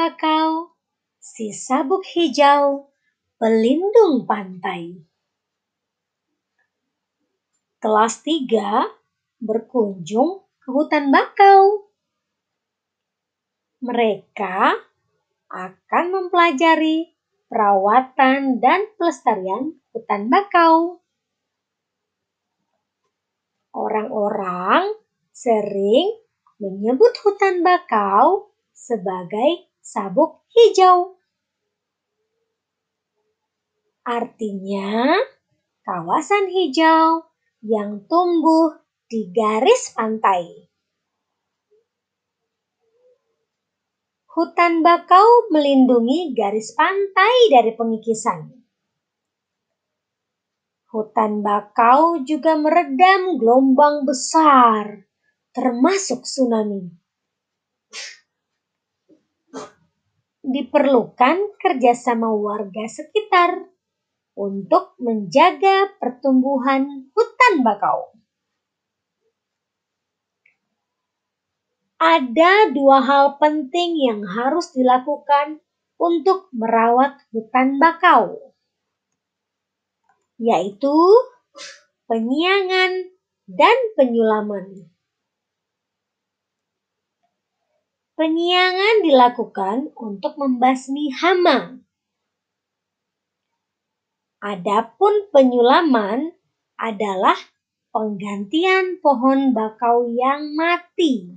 bakau, si sabuk hijau, pelindung pantai. Kelas 3 berkunjung ke hutan bakau. Mereka akan mempelajari perawatan dan pelestarian hutan bakau. Orang-orang sering menyebut hutan bakau sebagai sabuk hijau. Artinya, kawasan hijau yang tumbuh di garis pantai. Hutan bakau melindungi garis pantai dari pengikisan. Hutan bakau juga meredam gelombang besar termasuk tsunami. Diperlukan kerjasama warga sekitar untuk menjaga pertumbuhan hutan bakau. Ada dua hal penting yang harus dilakukan untuk merawat hutan bakau, yaitu penyiangan dan penyulaman. Penyiangan dilakukan untuk membasmi hama. Adapun penyulaman adalah penggantian pohon bakau yang mati.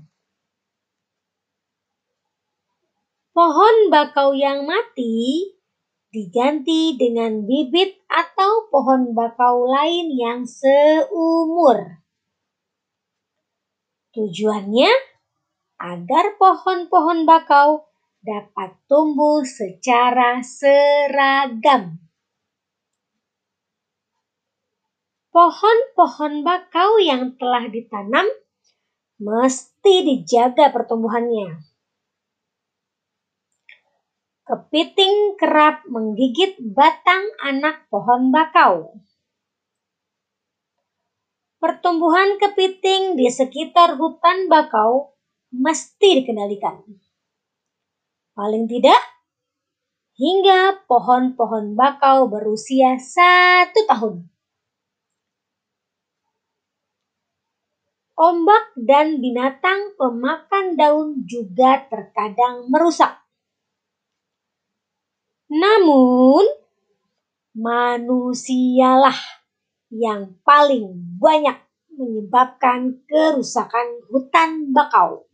Pohon bakau yang mati diganti dengan bibit atau pohon bakau lain yang seumur. Tujuannya agar pohon-pohon bakau dapat tumbuh secara seragam. Pohon-pohon bakau yang telah ditanam mesti dijaga pertumbuhannya. Kepiting kerap menggigit batang anak pohon bakau. Pertumbuhan kepiting di sekitar hutan bakau mesti dikendalikan. Paling tidak, hingga pohon-pohon bakau berusia satu tahun. Ombak dan binatang pemakan daun juga terkadang merusak. Namun, manusialah yang paling banyak menyebabkan kerusakan hutan bakau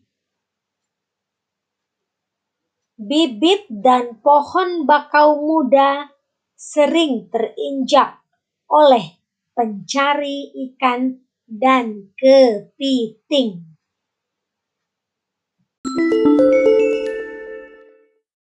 bibit dan pohon bakau muda sering terinjak oleh pencari ikan dan kepiting.